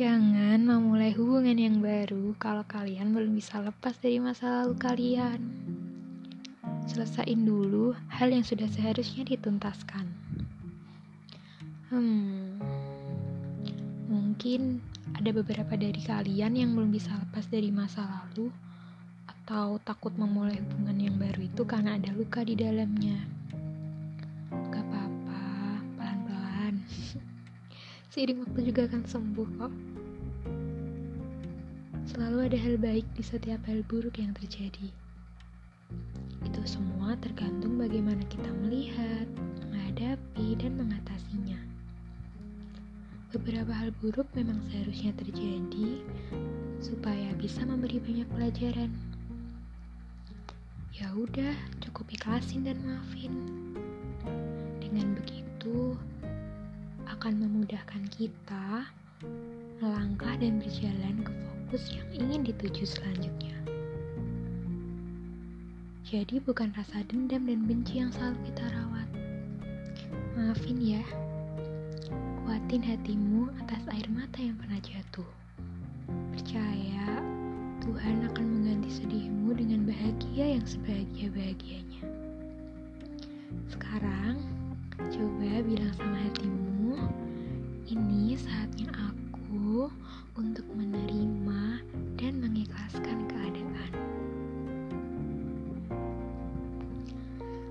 Jangan memulai hubungan yang baru kalau kalian belum bisa lepas dari masa lalu kalian. Selesaiin dulu hal yang sudah seharusnya dituntaskan. Hmm, mungkin ada beberapa dari kalian yang belum bisa lepas dari masa lalu atau takut memulai hubungan yang baru itu karena ada luka di dalamnya. Seiring waktu juga akan sembuh kok. Selalu ada hal baik di setiap hal buruk yang terjadi. Itu semua tergantung bagaimana kita melihat, menghadapi, dan mengatasinya. Beberapa hal buruk memang seharusnya terjadi supaya bisa memberi banyak pelajaran. Ya udah, cukup ikhlasin dan maafin. Akan memudahkan kita melangkah dan berjalan ke fokus yang ingin dituju selanjutnya. Jadi bukan rasa dendam dan benci yang selalu kita rawat. Maafin ya, kuatin hatimu atas air mata yang pernah jatuh. Percaya Tuhan akan mengganti sedihmu dengan bahagia yang sebahagia-bahagianya. Sekarang, coba bilang sama hatimu,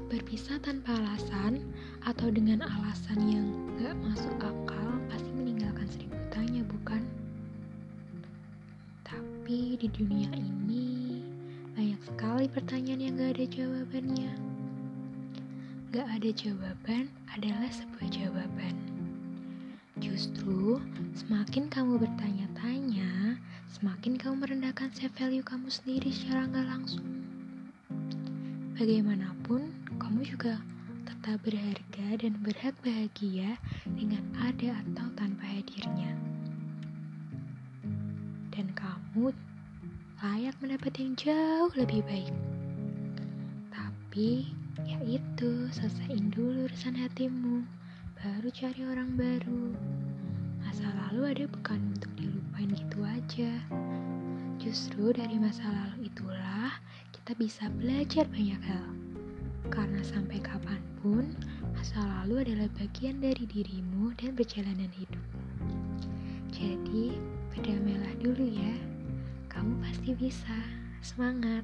Berpisah tanpa alasan atau dengan alasan yang gak masuk akal pasti meninggalkan seribu tanya, bukan? Tapi di dunia ini banyak sekali pertanyaan yang gak ada jawabannya. Gak ada jawaban adalah sebuah jawaban. Justru semakin kamu bertanya-tanya, semakin kamu merendahkan self value kamu sendiri secara nggak langsung. Bagaimanapun, kamu juga tetap berharga dan berhak bahagia dengan ada atau tanpa hadirnya. Dan kamu layak mendapat yang jauh lebih baik. Tapi, ya itu, selesaiin dulu urusan hatimu baru cari orang baru. Masa lalu ada bukan untuk dilupain gitu aja. Justru dari masa lalu itulah kita bisa belajar banyak hal. Karena sampai kapan pun, masa lalu adalah bagian dari dirimu dan perjalanan hidup. Jadi, berdamailah dulu ya. Kamu pasti bisa. Semangat!